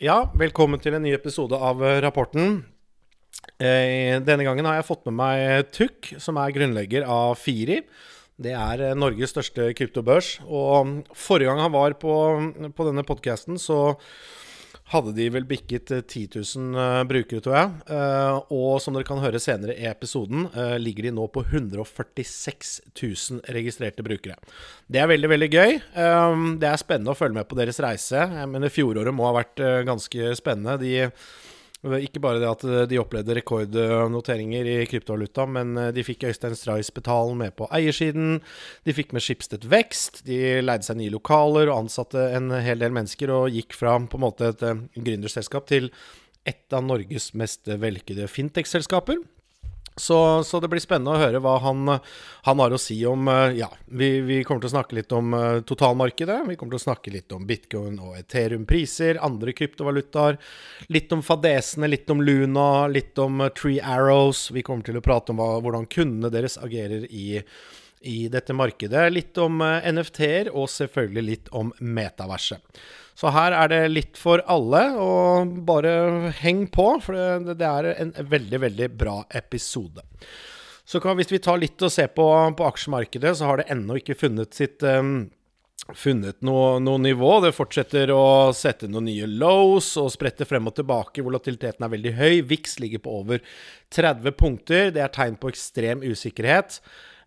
Ja, velkommen til en ny episode av eh, Rapporten. Eh, denne gangen har jeg fått med meg Tuk, som er grunnlegger av Firi. Det er eh, Norges største kryptobørs. Og forrige gang han var på, på denne podkasten, så hadde de vel bikket 10 000 uh, brukere, tror jeg. Uh, og som dere kan høre senere i episoden, ligger de nå på 146 000 registrerte brukere. Det er veldig, veldig gøy. det er spennende å følge med på deres reise. Jeg mener fjoråret må ha vært ganske spennende. De ikke bare det at eh, de opplevde rekordnoteringer i kryptovaluta, men eh, de fikk Øystein Stray-Spetalen med på eiersiden. De fikk med Schibsted Vekst. De leide seg nye lokaler og ansatte en hel del mennesker, og gikk fra på en måte et eh, gründerselskap til et av Norges mest vellykkede fintech-selskaper. Så, så, det blir spennende å høre hva han, han har å si om eh, Ja, vi, vi, kommer til å snakke litt om uh, totalmarkedet. Vi kommer til å snakke litt om bitcoin og Ethereum-priser, andre kryptovalutaer. Litt om fadesene, litt om Luna, litt om uh, Tree Arrows. Vi kommer til å prate om hva, hvordan kundene deres agerer i, i dette markedet. Litt om NFT-er, og selvfølgelig litt om metaverset. Så her er det litt for alle, og bare heng på, for det, det er en veldig, veldig bra episode. Så kan, hvis vi tar litt og ser på, på aksjemarkedet, så har det ennå ikke funnet sitt um, funnet noe, noe, nivå. Det fortsetter å sette noen nye lows og sprette frem og tilbake. Volatiliteten er veldig høy. VIX ligger på over 30 punkter. Det er tegn på ekstrem usikkerhet.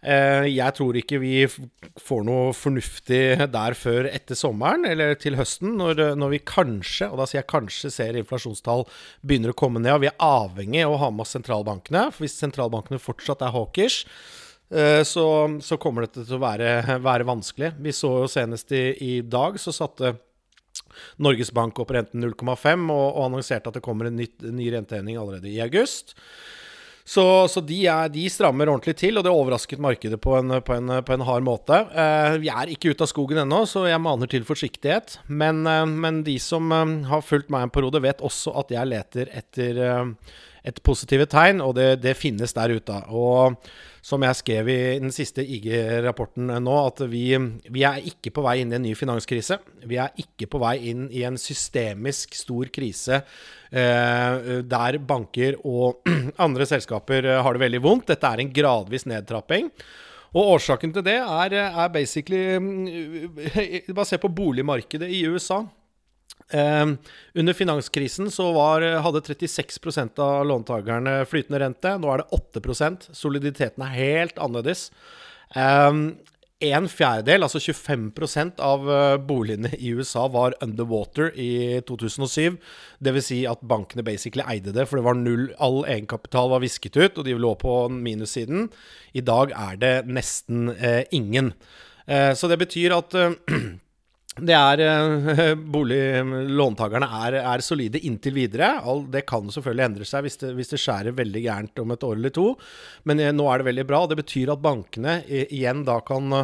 Eh, jeg tror ikke vi får noe fornuftig der før etter sommeren, eller til høsten, når, når, vi kanskje, og da sier jeg kanskje, ser inflasjonstall begynner å komme ned. Og vi er avhengig av å ha med oss sentralbankene. For hvis sentralbankene fortsatt er hawkish, eh, så, så, kommer dette til å være, være, vanskelig. Vi så jo senest i, i dag, så satte Norges Bank opp renten 0,5 og, og, annonserte at det kommer en ny, ny renteheving allerede i august. Så, så de, er, de, strammer ordentlig til, og det overrasket markedet på en, på en, på en hard måte. Eh, vi er ikke ute av skogen ennå, så jeg maner til forsiktighet. Men, eh, men de som eh, har fulgt meg en periode, vet også at jeg leter etter eh, et positive tegn, og det, det, finnes der ute. Og som jeg skrev i den siste IG-rapporten nå, at vi, vi, er ikke på vei inn i en ny finanskrise. Vi er ikke på vei inn i en systemisk stor krise eh, der banker og andre selskaper eh, har det veldig vondt. Dette er en gradvis nedtrapping. Og årsaken til det er, er basically mm, Bare se på boligmarkedet i USA. Uh, under finanskrisen så var, hadde 36% av låntakerne flytende rente. Nå er det 8% Soliditeten er helt annerledes. Um, en fjerdedel, altså 25% av eh, boligene i USA var underwater i 2007. Dvs. Si at bankene basically eide det, for det var null All egenkapital var visket ut, og de lå på minussiden. I dag er det nesten eh, ingen. Eh, så det betyr at det er eh, Boliglåntakerne er, er, solide inntil videre. Det kan selvfølgelig endre seg hvis det, hvis det, skjærer veldig gærent om et år eller to. Men eh, nå er det veldig bra. Det betyr at bankene igjen da kan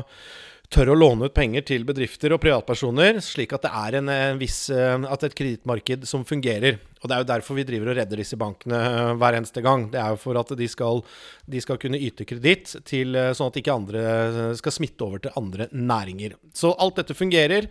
tør å låne ut penger til bedrifter og privatpersoner, slik at det er en viss, at et kredittmarked som fungerer. Og Det er jo derfor vi driver og redder disse bankene hver eneste gang. Det er jo for at de skal, de skal kunne yte kreditt, sånn at ikke andre skal smitte over til andre næringer. Så alt dette fungerer.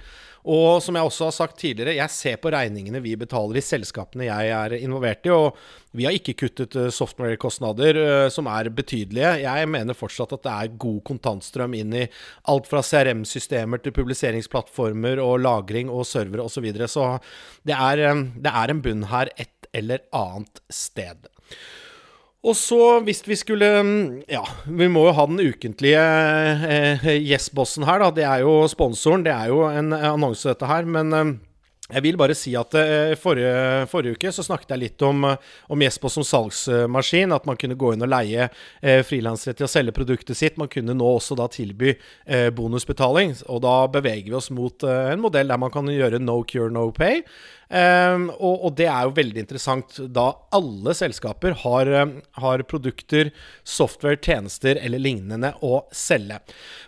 Og som jeg også har sagt tidligere, jeg ser på regningene vi betaler i selskapene jeg er involvert i, og vi har ikke kuttet eh, software-kostnader eh, som er betydelige. Jeg mener fortsatt at det er god kontantstrøm inn i alt fra CRM-systemer til publiseringsplattformer og lagring og servere osv. Så, videre. så det er, eh, det er en bunn her et eller annet sted. Og så, hvis vi skulle Ja, vi må jo ha den ukentlige eh, Yes-bossen her, da. Det er jo sponsoren. Det er jo en annonse, dette her. Men eh, jeg vil bare si at eh, forrige, forrige, uke så snakket jeg litt om, om Jespo som salgsmaskin. At man kunne gå inn og leie eh, frilansere til å selge produktet sitt. Man kunne nå også da tilby eh, bonusbetaling. Og da beveger vi oss mot eh, en modell der man kan gjøre no cure, no pay. Um, og, og, det er jo veldig interessant da alle selskaper har, har, produkter, software, tjenester eller lignende å selge.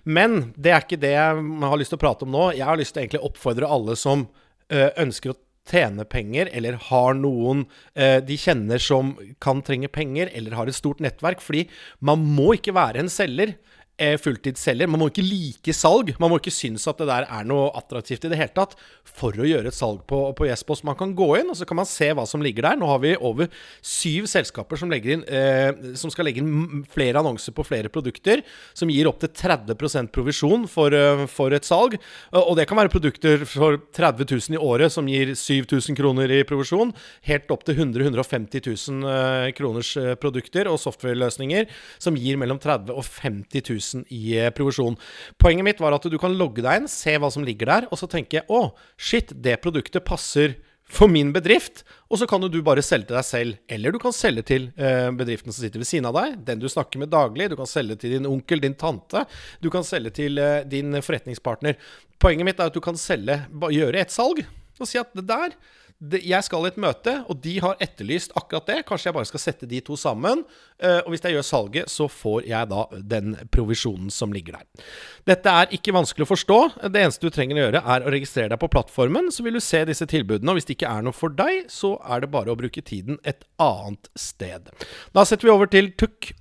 Men det er ikke det jeg har lyst til å prate om nå. Jeg har lyst til å oppfordre alle som Eh, ønsker å tjene penger, eller har noen eh, de kjenner som kan trenge penger, eller har et stort nettverk. Fordi man må ikke være en selger eh, fulltidsselger. Man må ikke like salg. Man må ikke synes at det der er noe attraktivt i det hele tatt for å gjøre et salg på, på Yesboss. Man kan gå inn og så kan man se hva som ligger der. Nå har vi over syv selskaper som, inn, eh, som skal legge inn flere annonser på flere produkter, som gir opptil 30% provisjon for, uh, for, et salg. Og det kan være produkter for 30 000 i året som gir 7000 kroner i provisjon, helt opp til 100 150 000 uh, kroners uh, produkter og software-løsninger som gir mellom 30 og 50 000 i provisjon. Poenget mitt var at du kan logge deg inn, se hva som ligger der, og så tenke å, shit, det produktet passer for min bedrift. Og så kan du bare selge til deg selv, eller du kan selge til eh, bedriften som sitter ved siden av deg, den du snakker med daglig. Du kan selge til din onkel, din tante. Du kan selge til eh, din forretningspartner. Poenget mitt er at du kan selge, gjøre et salg og si at det der jeg skal i et møte, og de har etterlyst akkurat det. Kanskje jeg bare skal sette de to sammen. Eh, og hvis jeg gjør salget, så får jeg da den provisjonen som ligger der. Dette er ikke vanskelig å forstå. Det eneste du trenger å gjøre, er å registrere deg på plattformen, så vil du se disse tilbudene. Og hvis det ikke er noe for deg, så er det bare å bruke tiden et annet sted. Da setter vi over til Tukk.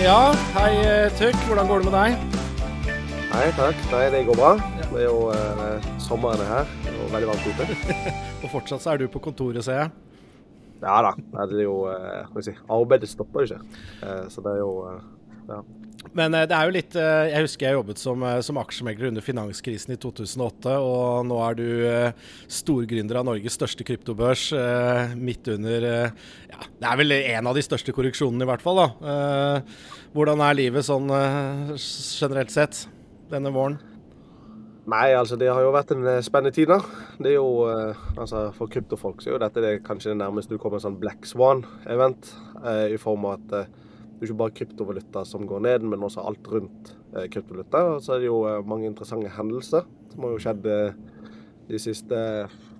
Ja, hei eh, Tøkk. Hvordan går det med deg? Hei, takk. Nei, det går bra. Det er jo eh, sommeren er her og veldig varmt ute. og fortsatt så er du på kontoret, ser jeg? Ja da. Det er jo eh, si, Arbeidet stopper jo ikke. Eh, så det er jo eh, ja. Men eh, det er jo litt eh, Jeg husker jeg jobbet som, eh, som aksjemegler under finanskrisen i 2008, og nå er du storgründer av Norges største kryptobørs midt under Ja, det er vel en av de største korreksjonene, i hvert fall. da. Hvordan er livet sånn generelt sett denne våren? Nei, altså det har jo vært en spennende tid, da. Det er jo, altså For kryptofolk så er jo dette det, kanskje det nærmeste du kommer en sånn Black Swan-event. I form av at det er ikke bare kryptovaluta som går ned, men også alt rundt eh, kryptovaluta. Og så er det jo eh, mange interessante hendelser som har jo skjedd eh, de siste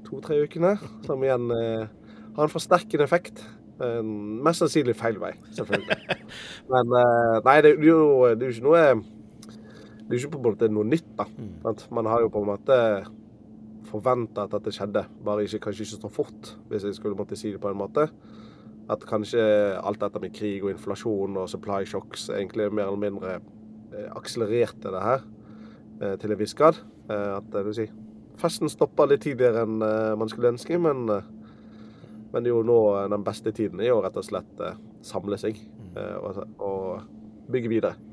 to-tre ukene, som igjen har en forsterkende effekt. Mest sannsynlig feil vei, selvfølgelig. Men nei, det, det, er jo, det er jo ikke noe det er jo ikke på en måte noe nytt. da. Mm. Man har jo på en måte forventa at dette skjedde, bare ikke, kanskje ikke så fort, hvis jeg skulle måtte si det på en måte at kanskje alt dette med krig og inflasjon og supply shocks egentlig mer eller mindre eh, akselererte det her eh, til en viss grad. At at vil si, festen stoppa litt tidligere enn man skulle ønske, men, men det er jo nå den beste tiden er jo rett og slett samle seg og, og bygge videre.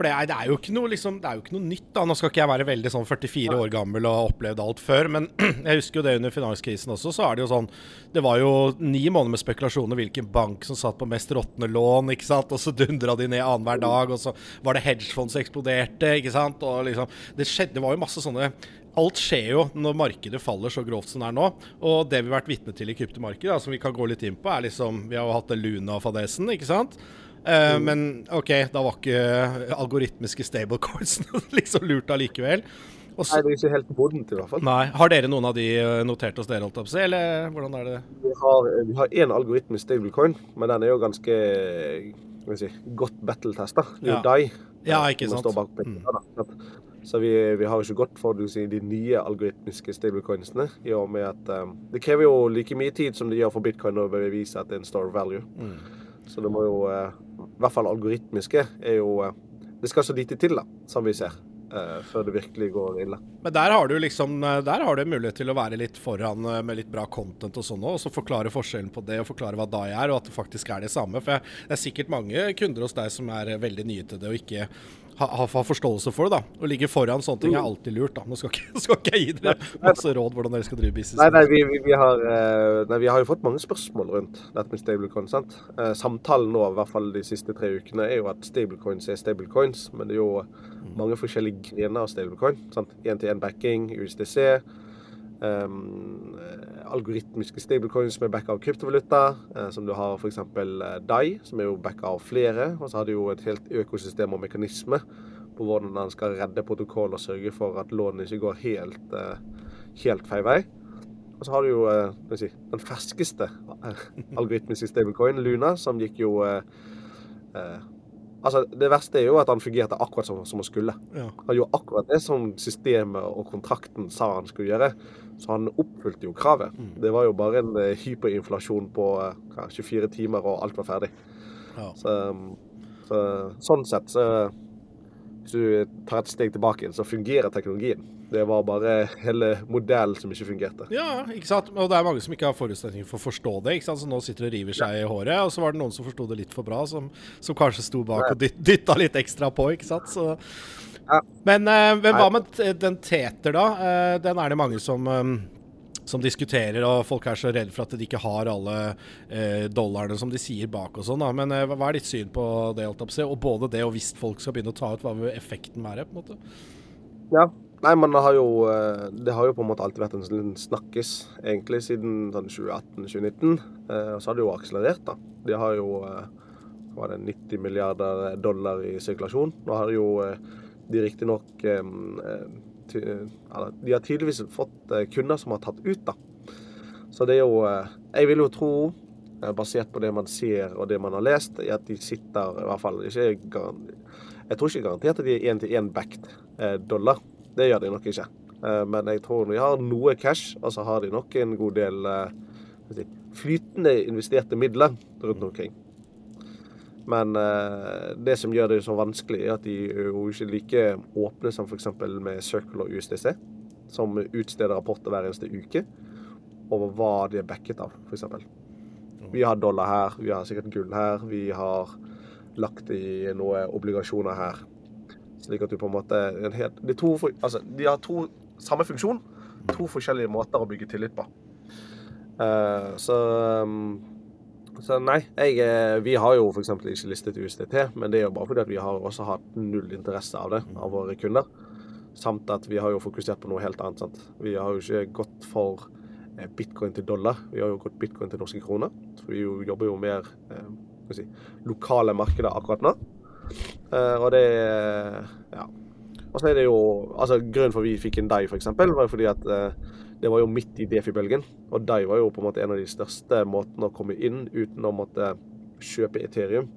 For det er, det er, jo ikke noe, liksom, det er jo ikke noe nytt. da. Nå skal ikke jeg være veldig sånn 44 år gammel og ha opplevd alt før, men jeg husker jo det under finanskrisen også. Så er det jo sånn Det var jo ni måneder med spekulasjoner hvilken bank som satt på mest råtne lån, ikke sant. Og så dundra de ned annenhver dag, og så var det hedgefond som eksploderte, ikke sant. Og liksom Det skjedde Det var jo masse sånne Alt skjer jo når markedet faller så grovt som det er nå. Og det vi har vært vitne til i kryptomarkedet, som vi kan gå litt inn på, er liksom Vi har jo hatt Luna-fadesen, ikke sant. Uh, mm. Men OK, da var ikke algoritmiske stablecoins liksom lurt allikevel. Også, nei, det er ikke helt modent i hvert fall. Nei, Har dere noen av de eh, notert hos dere, holdt jeg på å si, eller hvordan er det? Vi har, vi har én algoritmisk stablecoin, men den er jo ganske si, godt battle-testa. Det er jo ja. Ja, ikke sant. Mm. Så vi, vi, har ikke gått for si, de nye algoritmiske stablecoinsene. I og med at um, Det krever jo like mye tid som det gjør for bitcoin å bevise at det er en store value. Mm. Så det må jo uh, i hvert fall algoritmiske, er jo eh, Det skal så lite til, da, som vi ser. Uh, før det virkelig går ille. Men der har du liksom eh, Der har du mulighet til å være litt foran med litt bra content og sånn òg, og så forklare forskjellen på det og forklare hva DAI er, og at det faktisk er det samme. For det er sikkert mange kunder hos deg som er veldig nye til det og ikke ha, ha, forståelse for det. da. Å ligge foran sånne ting er alltid lurt. da. Nå skal ikke, skal ikke jeg gi dere masse råd hvordan dere skal drive business. Nei, nei, vi, vi, vi, har, eh, nei, vi har, jo fått mange spørsmål rundt dette med stablecoin. sant? Eh, samtalen nå, i hvert fall de siste tre ukene, er jo at stablecoins er stablecoins. Men det er jo mange forskjellige grener av stablecoin. sant? Én-til-én-backing, USDC. Um, algoritmiske stablecoins som er backa av kryptovaluta, uh, som du har f.eks. Uh, DAI, som er jo backa av flere. Og så har du jo et helt økosystem og mekanisme på hvordan den skal redde protokoll og sørge for at lånene ikke går helt, uh, helt feil vei. Og så har du jo si, den ferskeste algoritmiske stablecoin, Luna, som gikk jo Altså, det verste er jo at han fungerte akkurat som, som han skulle. Ja. Han gjorde akkurat det som systemet og kontrakten sa han skulle gjøre. Så han oppfylte jo kravet. Mm. Det var jo bare en eh, hyperinflasjon på eh, hva, 24 timer, og alt var ferdig. Ja. Så, så, sånn sett, så Hvis du tar et steg tilbake, så fungerer teknologien. Det var bare hele modellen som ikke fungerte. Ja, ikke sant? Og det er mange som ikke har forutsetninger for å forstå det. ikke sant? Så nå sitter og river seg i håret. Og så var det noen som forsto det litt for bra, som, som kanskje sto bak og dyt, dytta litt ekstra på, ikke sant. Så. Ja. Men, eh, men hva med den Teter, da? Eh, den er det mange som eh, som diskuterer, og folk er så redde for at de ikke har alle eh, dollarene som de sier bak og sånn. Men eh, hva er ditt syn på det? Og både det og hvis folk skal begynne å ta ut, hva vil effekten være? på en måte? Ja. Nei, men det har jo, eh, det har jo på en måte alltid vært en sånn snakkis, egentlig, siden sånn 2018-2019. Eh, Og så har det jo akselerert, da. De har jo eh, hva det, 90 milliarder dollar i sirkulasjon. Nå har jo de riktignok De har tydeligvis fått kunder som har tatt ut, da. Så det er jo Jeg vil jo tro, basert på det man ser og det man har lest, er at de sitter i hvert fall ikke Jeg tror ikke garantert at de er én-til-én-backed dollar. Det gjør de nok ikke. Eh, Men jeg tror de har noe cash, og så har de nok en god del eh, si, flytende investerte midler rundt omkring. Men eh, det som gjør det så vanskelig, er at de er jo ikke like åpne som f.eks. med Circle og USDC, som utsteder rapporter hver eneste uke over hva de er backet av, f.eks. Vi har dollar her, vi har sikkert gull her, vi har lagt i noen obligasjoner her. Slik at du på en måte en helt, de, to, altså, de har to samme funksjon, to forskjellige måter å bygge tillit på. Uh, så um, så nei, jeg, eh, vi har jo f.eks. ikke listet USDT, men det er jo bare fordi at vi har også hatt null interesse av det av våre kunder. Samt at vi har jo fokusert på noe helt annet. sant? Vi har jo ikke gått for eh, bitcoin til dollar, vi har jo gått bitcoin til norske kroner. For vi jo, jobber jo mer eh, si, lokale markeder akkurat nå. Eh, og det Ja. Og så er det jo altså Grunnen for at vi fikk en Dai, f.eks., var jo fordi at eh, det var jo midt i Defi-bølgen. Og Dai var jo på en måte en av de største måtene å komme inn uten å måtte kjøpe Ethereum.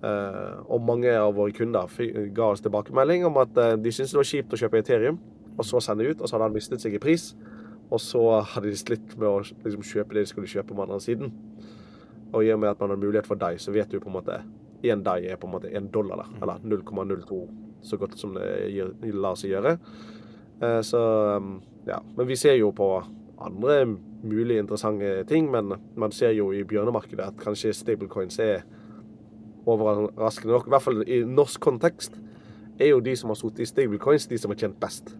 Uh, og mange av våre kunder ga oss tilbakemelding om at uh, de syntes det var kjipt å kjøpe Ethereum, og så sende ut, og så hadde han mistet seg i pris. Og så hadde de slitt med å liksom, kjøpe det de skulle kjøpe på andre siden. Og i og med at man har mulighet for Dai, så vet du på en måte én Dai er på en måte én dollar, da. Eller 0,02, så godt som det lar seg gjøre. Eh, Så um, ja. Men vi ser jo på andre mulig interessante ting, men man ser jo i bjørnemarkedet at kanskje stablecoins er overraskende nok, i hvert fall i norsk kontekst, er jo de som har sittet i stablecoins, de som har tjent best.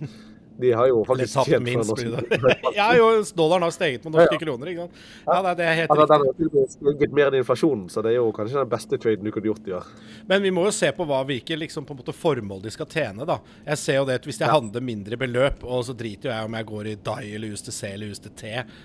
De har jo faktisk tjent minst, ja, jo, dollaren har steget med norske Ja, ja. kroner, ikke sant. Ja, nei, det er helt ja, riktig. den har steget mer enn inflasjonen, så det er jo kanskje den beste traden du kunne gjort i år. Men vi må jo se på hva hvilke liksom, på en måte formål de skal tjene. da. Jeg ser jo det at Hvis jeg handler mindre beløp, og så driter jo jeg om jeg går i DAI eller USDC eller USDT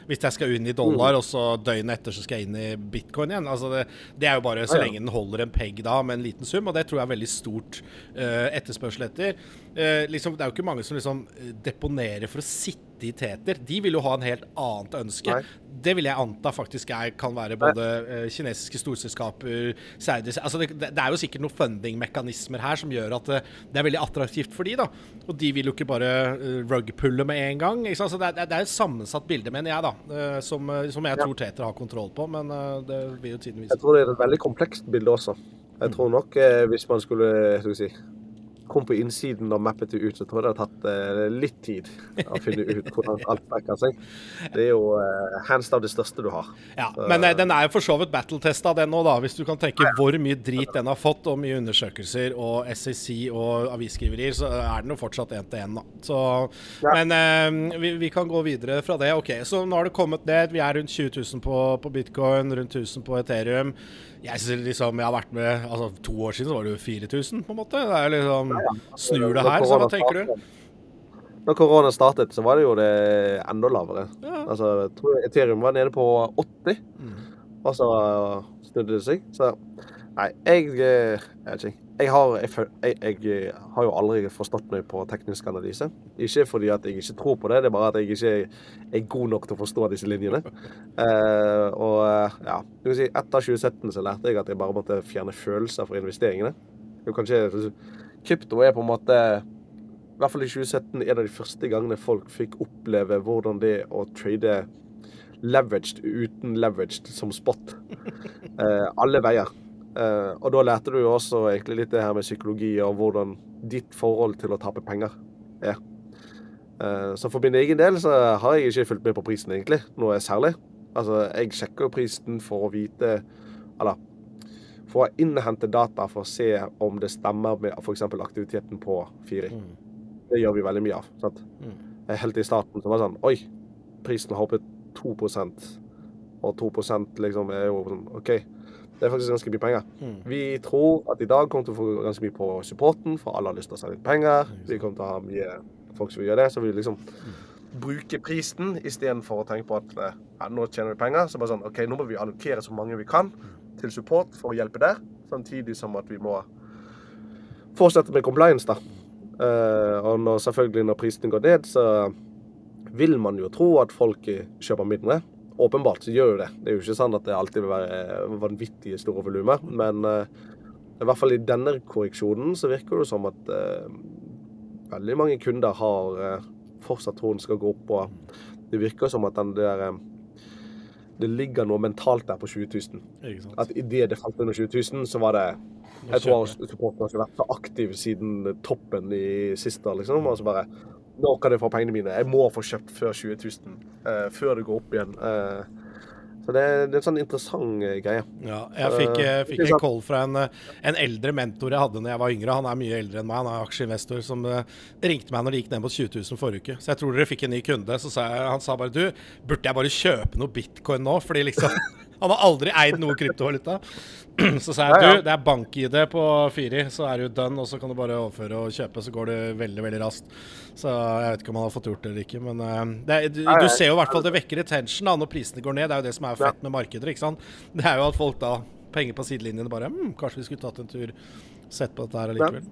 Hvis jeg skal inn i dollar, Mm. og så døgnet etter så skal jeg inn i bitcoin igjen. altså Det, det er jo bare så lenge den holder en pegg da med en liten sum, og det tror jeg er veldig stort uh, etterspørsel etter. Uh, liksom, det er jo ikke mange som liksom eh, deponerer for å sitte i teter. De vil jo ha en helt annet ønske. Nei. Det vil jeg anta faktisk er, kan være både Nei. kinesiske storselskaper, Saudis altså det, det er jo sikkert noen fundingmekanismer her som gjør at det, det er veldig attraktivt for de da. Og de vil jo ikke bare uh, rugpulle med en gang. Så det, er- det er et sammensatt bilde, mener jeg, da. eh, som, eh, som jeg Ja. tror Teter har kontroll på, men eh, det vil jo tiden Jeg tror det er et veldig komplekst bilde også. Jeg tror nok eh, hvis man skulle skal vi si, kom på innsiden og mappet det ut, så tror jeg det har tatt eh, litt tid å finne ut hvordan alt backer seg. Det er jo eh, hands down det største du har. Ja, men eh, den er jo for så vidt battle-testa, den òg. Hvis du kan tenke hvor mye drit den har fått, og mye undersøkelser og SEC og avisskriverier, så er den jo fortsatt én til én, da. Så, Ja. Men eh, vi, vi kan gå videre fra det. OK, så nå har det kommet ned. Vi er rundt 20 000 på, på bitcoin, rundt 1000 på Ethereum. Jeg synes liksom, jeg har vært med altså To år siden så var det jo 4000, på en måte. Det er liksom Snur det her, så hva tenker du? Når korona startet, så var det jo det enda lavere. Ja. Altså, jeg tror Ethereum var nede på 80, Mm. og så snudde det seg. Så Nei, jeg, eh, jeg vet ikke. Jeg har, jeg, jeg, eh, har jo aldri forstått meg på teknisk analyse. Ikke fordi at jeg ikke tror på det, det er bare at jeg ikke er god nok til å forstå disse linjene. Uh, og eh, ja, si etter 2017 så lærte jeg at jeg bare måtte fjerne følelser for investeringene. Er kanskje, krypto er på en måte, i hvert fall i 2017, en av de første gangene folk fikk oppleve hvordan det å trade leveraged uten leveraged som spot. Uh, alle veier. Eh, og da lærte du jo også egentlig litt det her med psykologi og hvordan ditt forhold til å tape penger er. Eh, så for min egen del så har jeg ikke fulgt med på prisen egentlig, noe særlig. Altså, jeg sjekker jo prisen for å vite Eller for å innhente data for å se om det stemmer med f.eks. aktiviteten på Firi. Det gjør vi veldig mye av. sant? Mm. Eh, Helt i starten så var det sånn Oi, prisen har hoppet 2 og 2% liksom er jo sånn OK, det er faktisk ganske mye penger. Mm. Vi tror at i dag kommer til å få ganske mye på supporten, for alle har lyst til å sende inn penger. Vi kommer til å ha mye folk som vil gjøre det, så vi liksom bruker prisen istedenfor å tenke på at eh, ja, nå tjener vi penger. Så bare sånn OK, nå må vi allokere så mange vi kan til support for å hjelpe der, samtidig som at vi må fortsette med compliance, da. Eh, og når, selvfølgelig når prisene går ned, så vil man jo tro at folk kjøper mindre. Åpenbart så gjør jo det. Det er jo ikke sånn at det alltid vil være vanvittige store volumer. Men eh, i hvert fall i denne korreksjonen så virker det som at eh, veldig mange kunder har eh, fortsatt troen skal gå opp. Og det virker som at den der eh, Det ligger noe mentalt der på 20 000. Ikke sant. At idet det falt under 20 000, så var det jeg tror supporterne har vært så aktiv siden toppen i siste, liksom. Og så bare Nå kan jeg få pengene mine. Jeg må få kjøpt før 20 000. eh, før det går opp igjen. Eh, så det, er- det er en sånn interessant eh, greie. Ja, jeg fikk, Eh, fikk en call fra en, en eldre mentor jeg hadde når jeg var yngre. Han er mye eldre enn meg, han er aksjeinvestor, som ringte meg når det gikk ned mot 20 000 forrige uke. Så jeg tror dere fikk en ny kunde. Så sa jeg, han sa bare du, burde jeg bare kjøpe noe bitcoin nå? Fordi liksom Han har aldri eid noe kryptovaluta. Så sa jeg du, det er bank-ID på Firi, så er du done, og så kan du bare overføre og kjøpe, så går det veldig, veldig raskt. Så jeg vet ikke om han har fått gjort det eller ikke, men eh, det du, du ser jo i hvert fall det vekker attention da, når prisene går ned. Det er jo det som er fett med markeder, ikke sant. Det er jo at folk da penger på sidelinjen bare hm, Kanskje vi skulle tatt en tur, sett på dette her allikevel.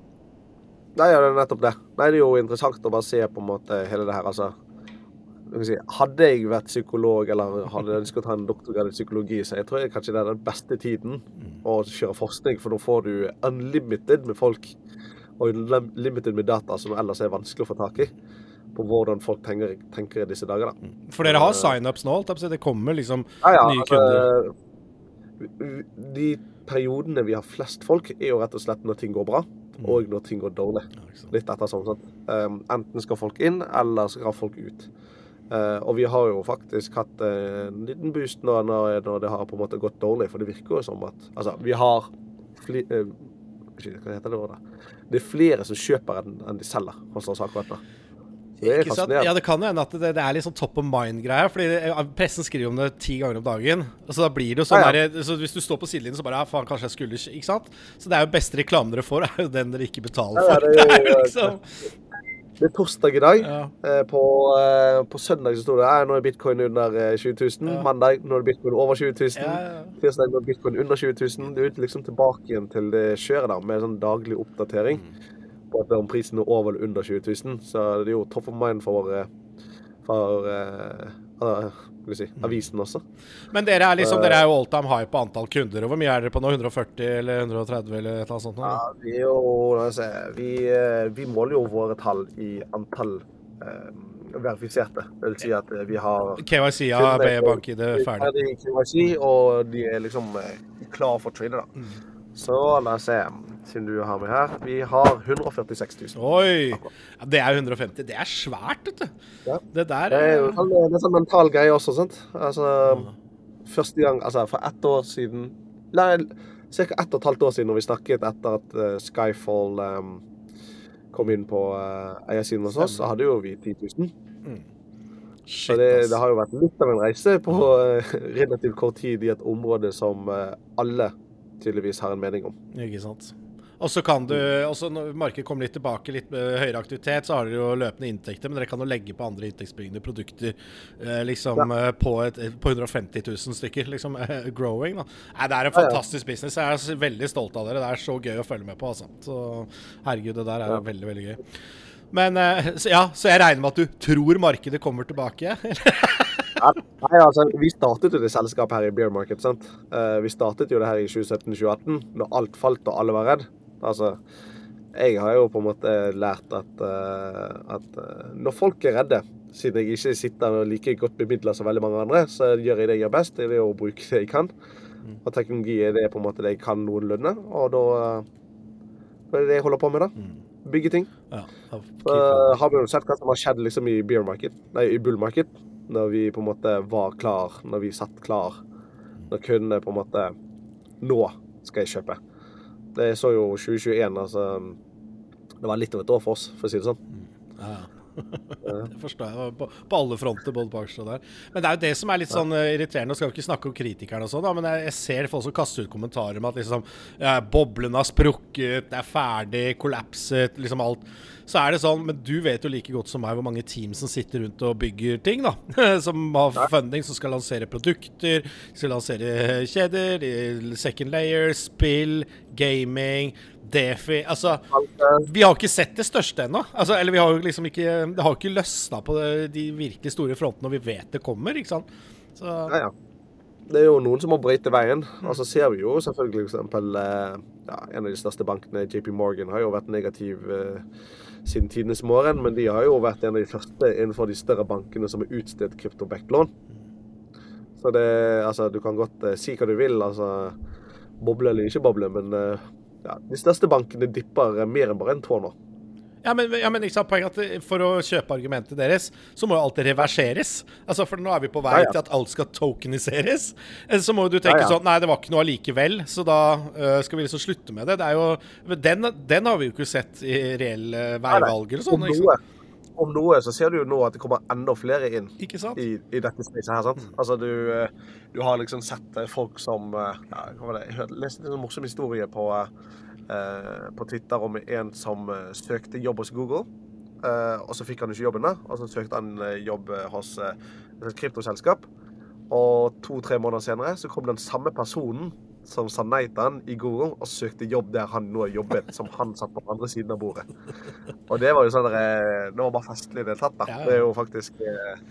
Nei, ja, det er nettopp det. Nei, det er jo interessant å bare se på en måte hele det her, altså. Si, hadde jeg vært psykolog eller hadde ønsket å ta en doktorgrad i psykologi, så jeg tror jeg kanskje det er den beste tiden å kjøre forskning, for nå får du unlimited med folk og unlimited med data som ellers er vanskelig å få tak i. På hvordan folk tenker, tenker i disse dager. da. For dere har signups nå, si. Det kommer liksom Ja, ja, nye kunder. altså, de periodene vi har flest folk, er jo rett og slett når ting går bra, og når ting går dårlig. Litt etter sånn. sånn. Um, enten skal folk inn, eller skal folk ut. Uh, og vi har jo faktisk hatt uh, en liten boost nå når, når det har på en måte gått dårlig, for det virker jo som at Altså, vi har fli, uh, Hva heter det ordet? Det er flere som kjøper enn enn de selger hos oss akkurat nå. Det er Ikke sant? Ja, det kan jo hende at det, det er litt sånn top of mind-greie. Fordi det, Pressen skriver om det ti ganger om dagen. Så da blir det jo sånn Ja, ja. der, så Hvis du står på sidelinjen, så bare ja, faen, kanskje jeg skulle ikke sant? Så det er jo beste reklamen dere får, er jo den dere ikke betaler for. ja, det er jo- Det er jo liksom Det er torsdag i dag. ja. Eh, På, eh, på søndag så sto det at nå er bitcoin under eh, 20 000. Ja. Mandag nå er bitcoin over 20 000. Ja, ja. Tirsdag nå er bitcoin under 20 000. Du er liksom tilbake igjen til det kjøret der med sånn daglig oppdatering på at om prisen er over eller under 20 000. Så det er jo topp of mind for, eh, for eh, eh, si, avisen også. Men dere er liksom Dere er jo all time high på antall kunder. Hvor mye er dere på nå? 140 eller 130 eller et eller annet sånt? nå? Ja, vi, er jo, se, vi, eh, vi måler jo våre tall i antall eh, verifiserte. Det vil si at eh, vi har med på- bank-ID ferdig. KYC, og de er liksom eh, klar for å trade. da. Mm. Så la oss se, siden du har med her. Vi har 146 000. Oi! Ja, det er 150. Det er svært, vet du. Ja. Det der er jo det er sånn mental greie også, sant. Altså, første gang, altså for ett år siden Nei, ca. ett og et halvt år siden når vi snakket etter at uh, Skyfall um, kom inn på uh, eiersiden hos oss, så hadde jo vi 10 000. Mm. Shit, det, det har jo vært litt av en reise på uh, relativt kort tid i et område som uh, alle tydeligvis har en mening om. Ikke sant. Og så kan du, også når markedet kommer litt tilbake, litt høyere aktivitet, så har dere jo løpende inntekter, men dere kan jo legge på andre inntektsbringende produkter eh, liksom ja. på, et, på, 150 000 stykker. liksom eh, Growing, da. Nei, det er en fantastisk ja, ja. business. Jeg er veldig stolt av dere. Det er så gøy å følge med på, altså. Så herregud, det der er veldig, veldig gøy. Men ja, så jeg regner med at du tror markedet kommer tilbake? nei, altså, Vi startet jo det selskapet her i Beer Market. sant? Uh, vi startet jo det her i 2017-2018, når alt falt og alle var redd. Altså, jeg har jo på en måte lært at, uh, at uh, når folk er redde, siden jeg ikke sitter like godt bemidla som veldig mange andre, så gjør jeg det jeg gjør best. Det er å bruke det jeg kan. Mm. Og teknologi er det på en måte det jeg kan noenlunde. Og da, det er det det jeg holder på med, da. Mm. Bygge ting. Ja, så har vi jo sett hva som har skjedd liksom i beer market, nei, i bull market. Når vi på en måte var klar, når vi satt klar. Når kundene på en måte Nå skal jeg kjøpe. Det så jo 2021, altså Det var litt over et år for oss, for å si det sånn. Mm. Ja, ja. Det forstår jeg. På, på, alle fronter, både på aksjer og der. Men det er jo det som er litt sånn uh, irriterende. Skal vi ikke snakke om kritikerne og sånn, men jeg, jeg, ser folk som kaster ut kommentarer om at liksom ja, boblen har sprukket, det er ferdig, kollapset, liksom alt. Så er det sånn, men du vet jo like godt som meg hvor mange team som sitter rundt og bygger ting, da. som har funding, som skal lansere produkter, skal lansere kjeder, second layer, spill, gaming Defi Altså, vi har ikke sett det største ennå. Altså, eller vi har jo liksom ikke Det har ikke løsna på de virkelig store frontene, og vi vet det kommer, ikke sant. Så. Ja, ja. Det er jo noen som må bryte veien. Og så ser vi jo selvfølgelig eksempel eh, ja, En av de største bankene, JP Morgan, har jo vært negativ eh, siden tidenes morgen. Men de har jo vært en av de første innenfor de større bankene som har utstedt kryptobacklån. Så det Altså, du kan godt eh, si hva du vil. altså Boble eller ikke boble, men eh, ja, de største bankene dipper mer enn bare en tå nå. Ja, men, ja, men ikke sant, poenget at For å kjøpe argumentet deres, så må jo alt reverseres. Altså, For nå er vi på vei ja, ja. til at alt skal tokeniseres. Eh, så må du tenke sånn Nei, det var ikke noe allikevel, så da uh, skal vi liksom slutte med det. det er jo, den, den har vi jo ikke sett i reelle veivalger og sånn. Om noe så ser du jo nå at det kommer enda flere inn i, i, dette spacet her. sant? Mm. Altså du, eh, du, har liksom sett eh, folk som eh, ja, hva var det? Jeg leste en sånn morsom historie på, eh, på Twitter om en som søkte jobb hos Google. Eh, og så fikk han ikke jobben, da. Og så søkte han jobb hos et kryptoselskap. Og to-tre måneder senere så kom den samme personen som sa nei til han i Google, og søkte jobb der han nå jobbet, som han satt på andre siden av bordet. Og det var jo sånn eh, Det var bare festlig deltatt, det da. Det er jo faktisk eh,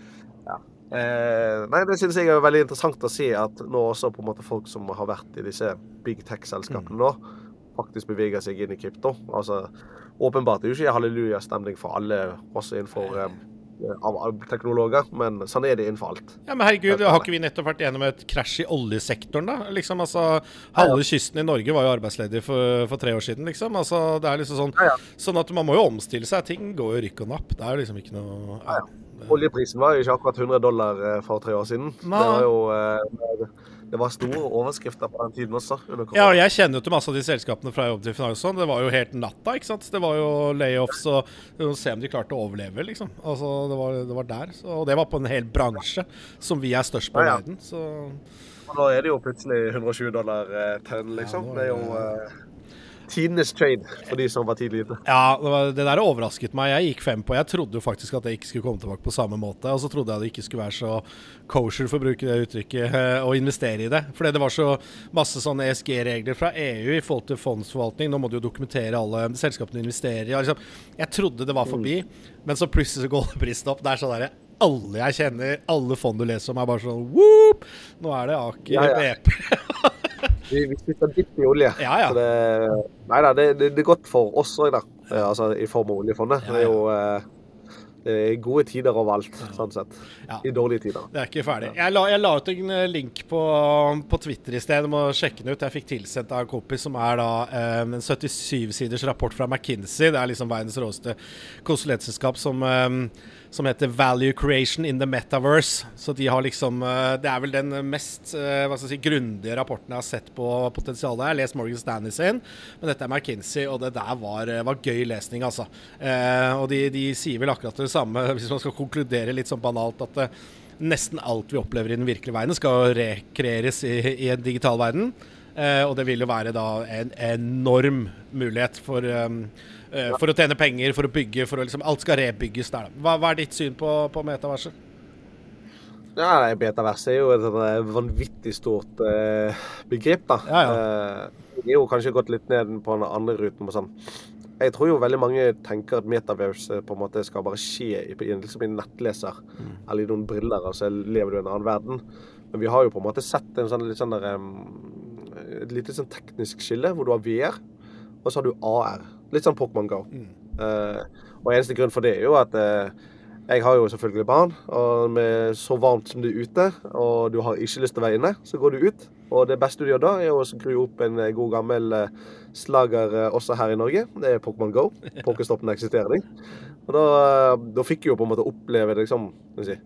Ja. Eh, nei, det synes jeg er veldig interessant å se at nå også på en måte folk som har vært i disse big tech-selskapene nå, faktisk beveger seg inn i krypto. Altså, åpenbart det er jo ikke hallelujastemning for alle, også innenfor av, av teknologer, men sånn er det innenfor alt. Ja, Men herregud, har ikke vi nettopp vært gjennom et krasj i oljesektoren, da? Liksom, altså, Halve kysten i Norge var jo arbeidsledig for, for, tre år siden, liksom. Altså, det er liksom sånn, ja, sånn at man må jo omstille seg. Ting går jo rykk og napp. Det er liksom ikke noe ja. Oljeprisen var jo ikke akkurat 100 dollar eh, for tre år siden. Nei. Det var jo eh, det var store overskrifter på den tiden også. Ja, og jeg kjenner jo til masse av de selskapene fra jobb til Finansfond. Det var jo helt natta, ikke sant. Det var jo layoffs og se om de klarte å overleve, liksom. Altså, det var, det var der. Så, og det var på en hel bransje som vi er størst på i ja, ja. verden. Så og nå er det jo plutselig 120 dollar eh, tønn, liksom. Ja, det er jo eh, Tidenes trade for de som var tidlig ute. Ja, det, var, det, der overrasket meg. Jeg gikk fem på. Jeg trodde jo faktisk at det ikke skulle komme tilbake på samme måte. Og så trodde jeg det ikke skulle være så kosher, for å bruke det uttrykket, eh, å investere i det. Fordi det var så masse sånne ESG-regler fra EU i forhold til fondsforvaltning. Nå må du jo dokumentere alle selskapene du investerer i. Liksom. Jeg trodde det var forbi, mm. men så plutselig så går prisen opp. Det er sånn derre alle jeg kjenner, alle fond du leser om, er bare sånn Whoop! Nå er det Aker ja, ja. Vi, vi sitter dypt i olje. Ja, ja. Det, nei da, det, det, er godt for oss òg, da. Altså, I form av oljefondet. Det er jo eh, det er gode tider overalt, sånn sett. Ja. I dårlige tider. Det er ikke ferdig. Jeg la, jeg la ut en eh, link på, på Twitter i sted. Du må sjekke den ut. Jeg fikk tilsendt av en kompis som er da eh, en 77-siders rapport fra McKinsey. Det er liksom verdens råeste konsulentselskap som eh, som heter 'Value Creation in the Metaverse'. Så de har liksom eh, Det er vel den mest eh, hva skal jeg si, grundige rapporten jeg har sett på potensialet. Jeg har lest Morgan Stanley sin, men dette er McKinsey, og det der var, eh, var gøy lesning, altså. Og de, de, sier vel akkurat det samme, hvis man skal konkludere litt sånn banalt, at nesten alt vi opplever i den virkelige verden, skal rekreeres i, i en digital verden. Eh, og det vil jo være da en enorm mulighet for, um, eh, for å tjene penger, for å bygge, for å liksom Alt skal rebygges der. Hva, hva er ditt syn på, på metaverset? Ja, Metaverse Betaverset er jo et eh, vanvittig stort eh, begrep, da. Ja, Eh, det er jo kanskje gått litt ned på den andre ruten. sånn. Jeg tror jo veldig mange tenker at metaverse på en måte skal bare skje i, liksom i en nettleser eller i noen briller, og så lever du i en annen verden. Men vi har jo på en måte sett en sånn, litt sånn der, em, et lite sånn teknisk skille, hvor du har VR, og så har du AR. Litt sånn Pokémon Go. Eh, og eneste grunn for det er jo at uh, jeg har jo selvfølgelig barn, og med så varmt som det er ute, og du har ikke lyst til å være inne, så går du ut. Og det beste du gjør da, er å skru opp en eh, god gammel slager også her i Norge. Det er Pokémon Go. Pokéstoppen eksisterer ikke. Og da, da fikk jeg jo på en måte oppleve det liksom, si,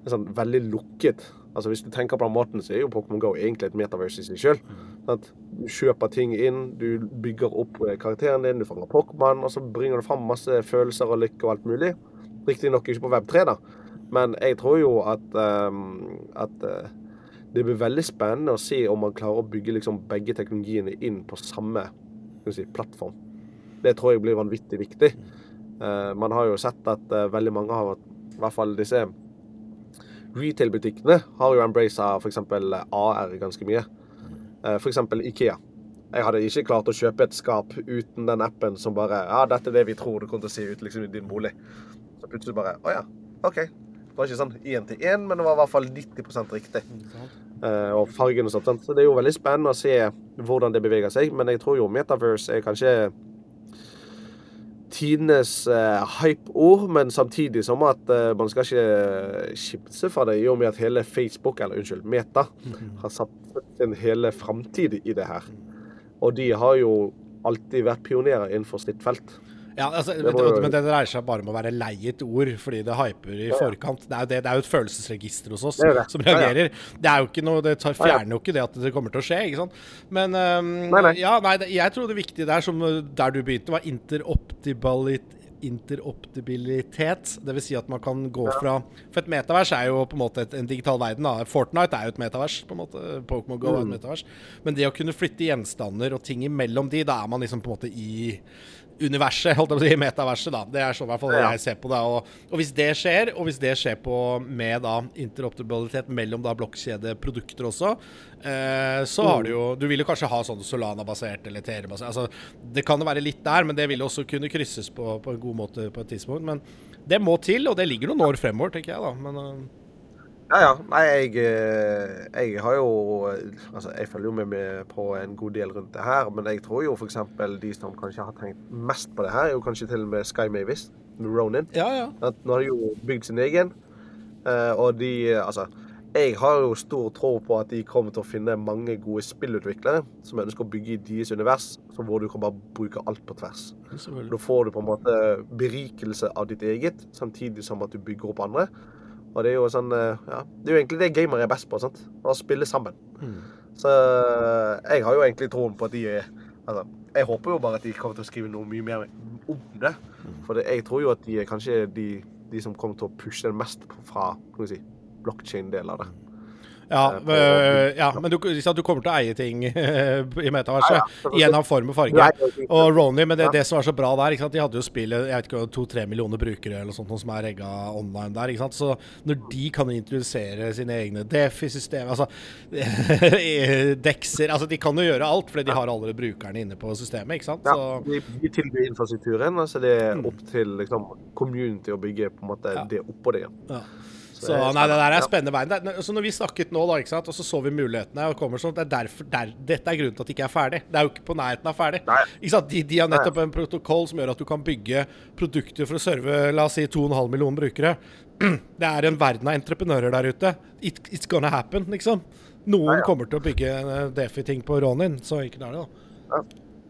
en sånn veldig lukket Altså Hvis du tenker på den måten, så er jo Pokémon Go egentlig et metaverse i seg sjøl. Du kjøper ting inn, du bygger opp eh, karakteren din, du fanger Pokémon, og så bringer du fram masse følelser og lykke og alt mulig. Riktignok ikke på Web3, da. Men jeg tror jo at, um, at uh, det blir veldig spennende å se om man klarer å bygge liksom begge teknologiene inn på samme si, plattform. Det tror jeg blir vanvittig viktig. Uh, man har jo sett at uh, veldig mange har I hvert fall disse retail-butikkene har jo embracet f.eks. AR ganske mye. Eh, F.eks. Ikea. Jeg hadde ikke klart å kjøpe et skap uten den appen som bare Ja, dette er det vi tror det kommer til å se ut liksom, i din bolig. Så plutselig bare Å ja, OK. Det var ikke sånn én til én, men det var i hvert fall 90 riktig. Uh, og fargen og sånt. Så det er jo veldig spennende å se hvordan det beveger seg. Men jeg tror jo Metaverse er kanskje tidenes eh, hype-ord, men samtidig som at eh, man skal ikke skipse fra det, i og med at hele Facebook, eller unnskyld, Meta, har satt sin hele framtid i det her. Og de har jo alltid vært pionerer innenfor sitt felt. Ja, altså, Det men, men det dreier seg bare om å være lei et ord, fordi det hyper i forkant. Det er, det, det er jo et følelsesregister hos oss Det som Ja, ja. reagerer. Det er jo ikke noe, det tar, Ja, ja. fjerner jo ikke det at det kommer til å skje, ikke sant. Men um, Nei, nei. Ja, nei, jeg tror det viktige der, som øh, der du begynte, var interoptibilitet. Interoptibilitet, dvs. Si at man kan gå fra For et metavers er jo på en måte et, en digital verden. Da. Fortnite er jo et metavers. på en måte Pokémon Go er et metavers. Men det å kunne flytte gjenstander og ting imellom de, da er man liksom på en måte i universet, holdt jeg på å si, metaverset, da. Det er sånn i hvert fall Ja. jeg ser på det. Og, og hvis det skjer, og hvis det skjer på med da interoperabilitet mellom da blokkjedeprodukter også, eh, så har du jo Du vil jo kanskje ha sånn Solana-basert eller Tere-basert. Altså, det kan jo være litt der, men det vil også kunne krysses på, på en god måte på et tidspunkt. Men det må til, og det ligger noen år fremover, tenker jeg, da. Men eh, Ja, ja. Nei, jeg, eh, jeg har jo Altså, jeg følger jo med, med på en god del rundt det her, men jeg tror jo f.eks. de som kanskje har tenkt mest på det her, er jo kanskje til og med Sky Mavis med Ronin. ja, ja. At nå har de jo bygd sin egen, eh, og de Altså, jeg har jo stor tro på at de kommer til å finne mange gode spillutviklere som ønsker å bygge i deres univers, så hvor du kan bare bruke alt på tvers. Da får du på en måte berikelse av ditt eget, samtidig som at du bygger opp andre. Og det er jo sånn eh, Ja, det er jo egentlig det gamere er best på. sant? Å spille sammen. Mm. Så eh, jeg har jo egentlig troen på at de er Altså, jeg håper jo bare at de kommer til å skrive noe mye mer om det. For det, jeg tror jo at de er kanskje de, de som kommer til å pushe det mest fra kan si, blokkjede-delen av det. Ja, øh, ja, men du, du kommer til å eie ting i metaverset Ja, ja, i en eller annen form og farge. Og Ronny, men det, Ja. det som er så bra der, de hadde jo spillet jeg vet ikke, to-tre millioner brukere eller sånt som er regga online der. ikke sant? Så når de kan introdusere sine egne Defi-systemer, altså dekser altså De kan jo gjøre alt, fordi de har alle brukerne inne på systemet. ikke sant? Ja, Så, de, de tilbyr infrastrukturen, så altså det er opp til liksom, community å bygge på en måte Ja. det oppå det. ja. Så er nei, det der er spennende. veien. Er- så når vi snakket nå, da, ikke sant, og så så vi mulighetene, og kommer sånn, det er derfor, der, dette er grunnen til at det ikke er ferdig. Det er jo ikke på nærheten av ferdig. Nei. Ikke? De, de har nettopp en protokoll som gjør at du kan bygge produkter for å serve la oss si 2,5 millioner brukere. Det er en verden av entreprenører der ute. It, it's gonna happen, liksom. Noen nei, ja. kommer til å bygge eh, Defi-ting på Ronin, så enkelt er det, da.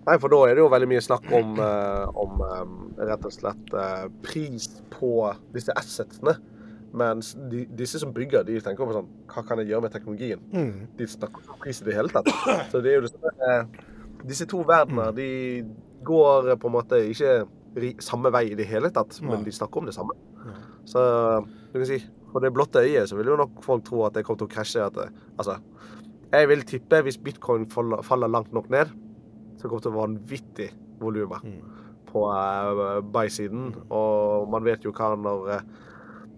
Nei, for da er det jo veldig mye snakk om, eh, om eh, rett og slett eh, pris på disse assetsene. Mens de, disse som bygger, de tenker på sånn Hva kan jeg gjøre med teknologien? Mm. De snakker ikke om pris i det hele tatt. Så det er jo det eh, Disse to verdener, de går på en måte ikke samme vei i det hele tatt, men de snakker om det samme. Så du kan si For det blotte øyet så vil jo nok folk tro at det kommer til å krasje. At altså Jeg vil tippe hvis bitcoin faller, faller langt nok ned, så kommer det til å være vanvittig volumer på uh, buy-siden. Og man vet jo hva når uh,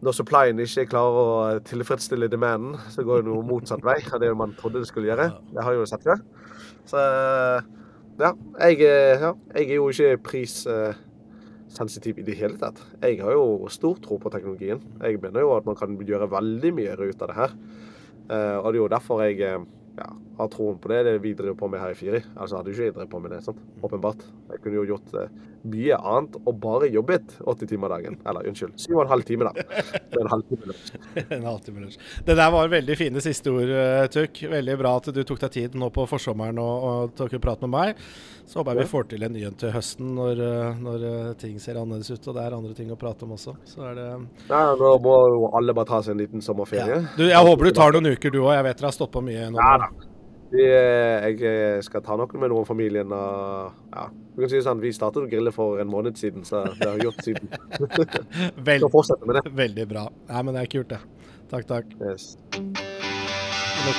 når supplyen ikke klarer å tilfredsstille demanden, så går det noe motsatt vei av det man trodde det skulle gjøre. Det har jo sett før. Så ja, jeg, ja, jeg er jo ikke prissensitiv i det hele tatt. Jeg har jo stor tro på teknologien. Jeg mener jo at man kan gjøre veldig mye ut av det her. Eh, og det er jo derfor jeg ja, har troen på det. Det vi driver på med her i Firi. Altså hadde jo ikke jeg drevet på med det, sant? åpenbart. Jeg kunne jo gjort mye annet og bare jobbet 80 timer dagen. Eller unnskyld, 7,5 timer, da. Det er en halvtime lunsj. en halvtime lunsj. Det der var veldig fine siste ord, uh, Tuk. Veldig bra at du tok deg tid nå på forsommeren og, og tok en prat med meg. Så håper jeg vi får til en ny en til høsten når, uh, når ting ser annerledes ut og det er andre ting å prate om også. Så er det Ja, nå må jo alle bare ta seg en liten sommerferie. Ja. Du, jeg håper du tar noen uker du òg. Jeg vet dere har på mye nå. Ja, da. Vi, jeg skal ta noe med noen familien. Og, ja. Du kan si sånn, Vi startet å grille for en måned siden, så det har vi gjort siden. Vel, skal fortsette med det. Veldig bra. Nei, men det er kult, det. Takk, takk. Yes. Nok.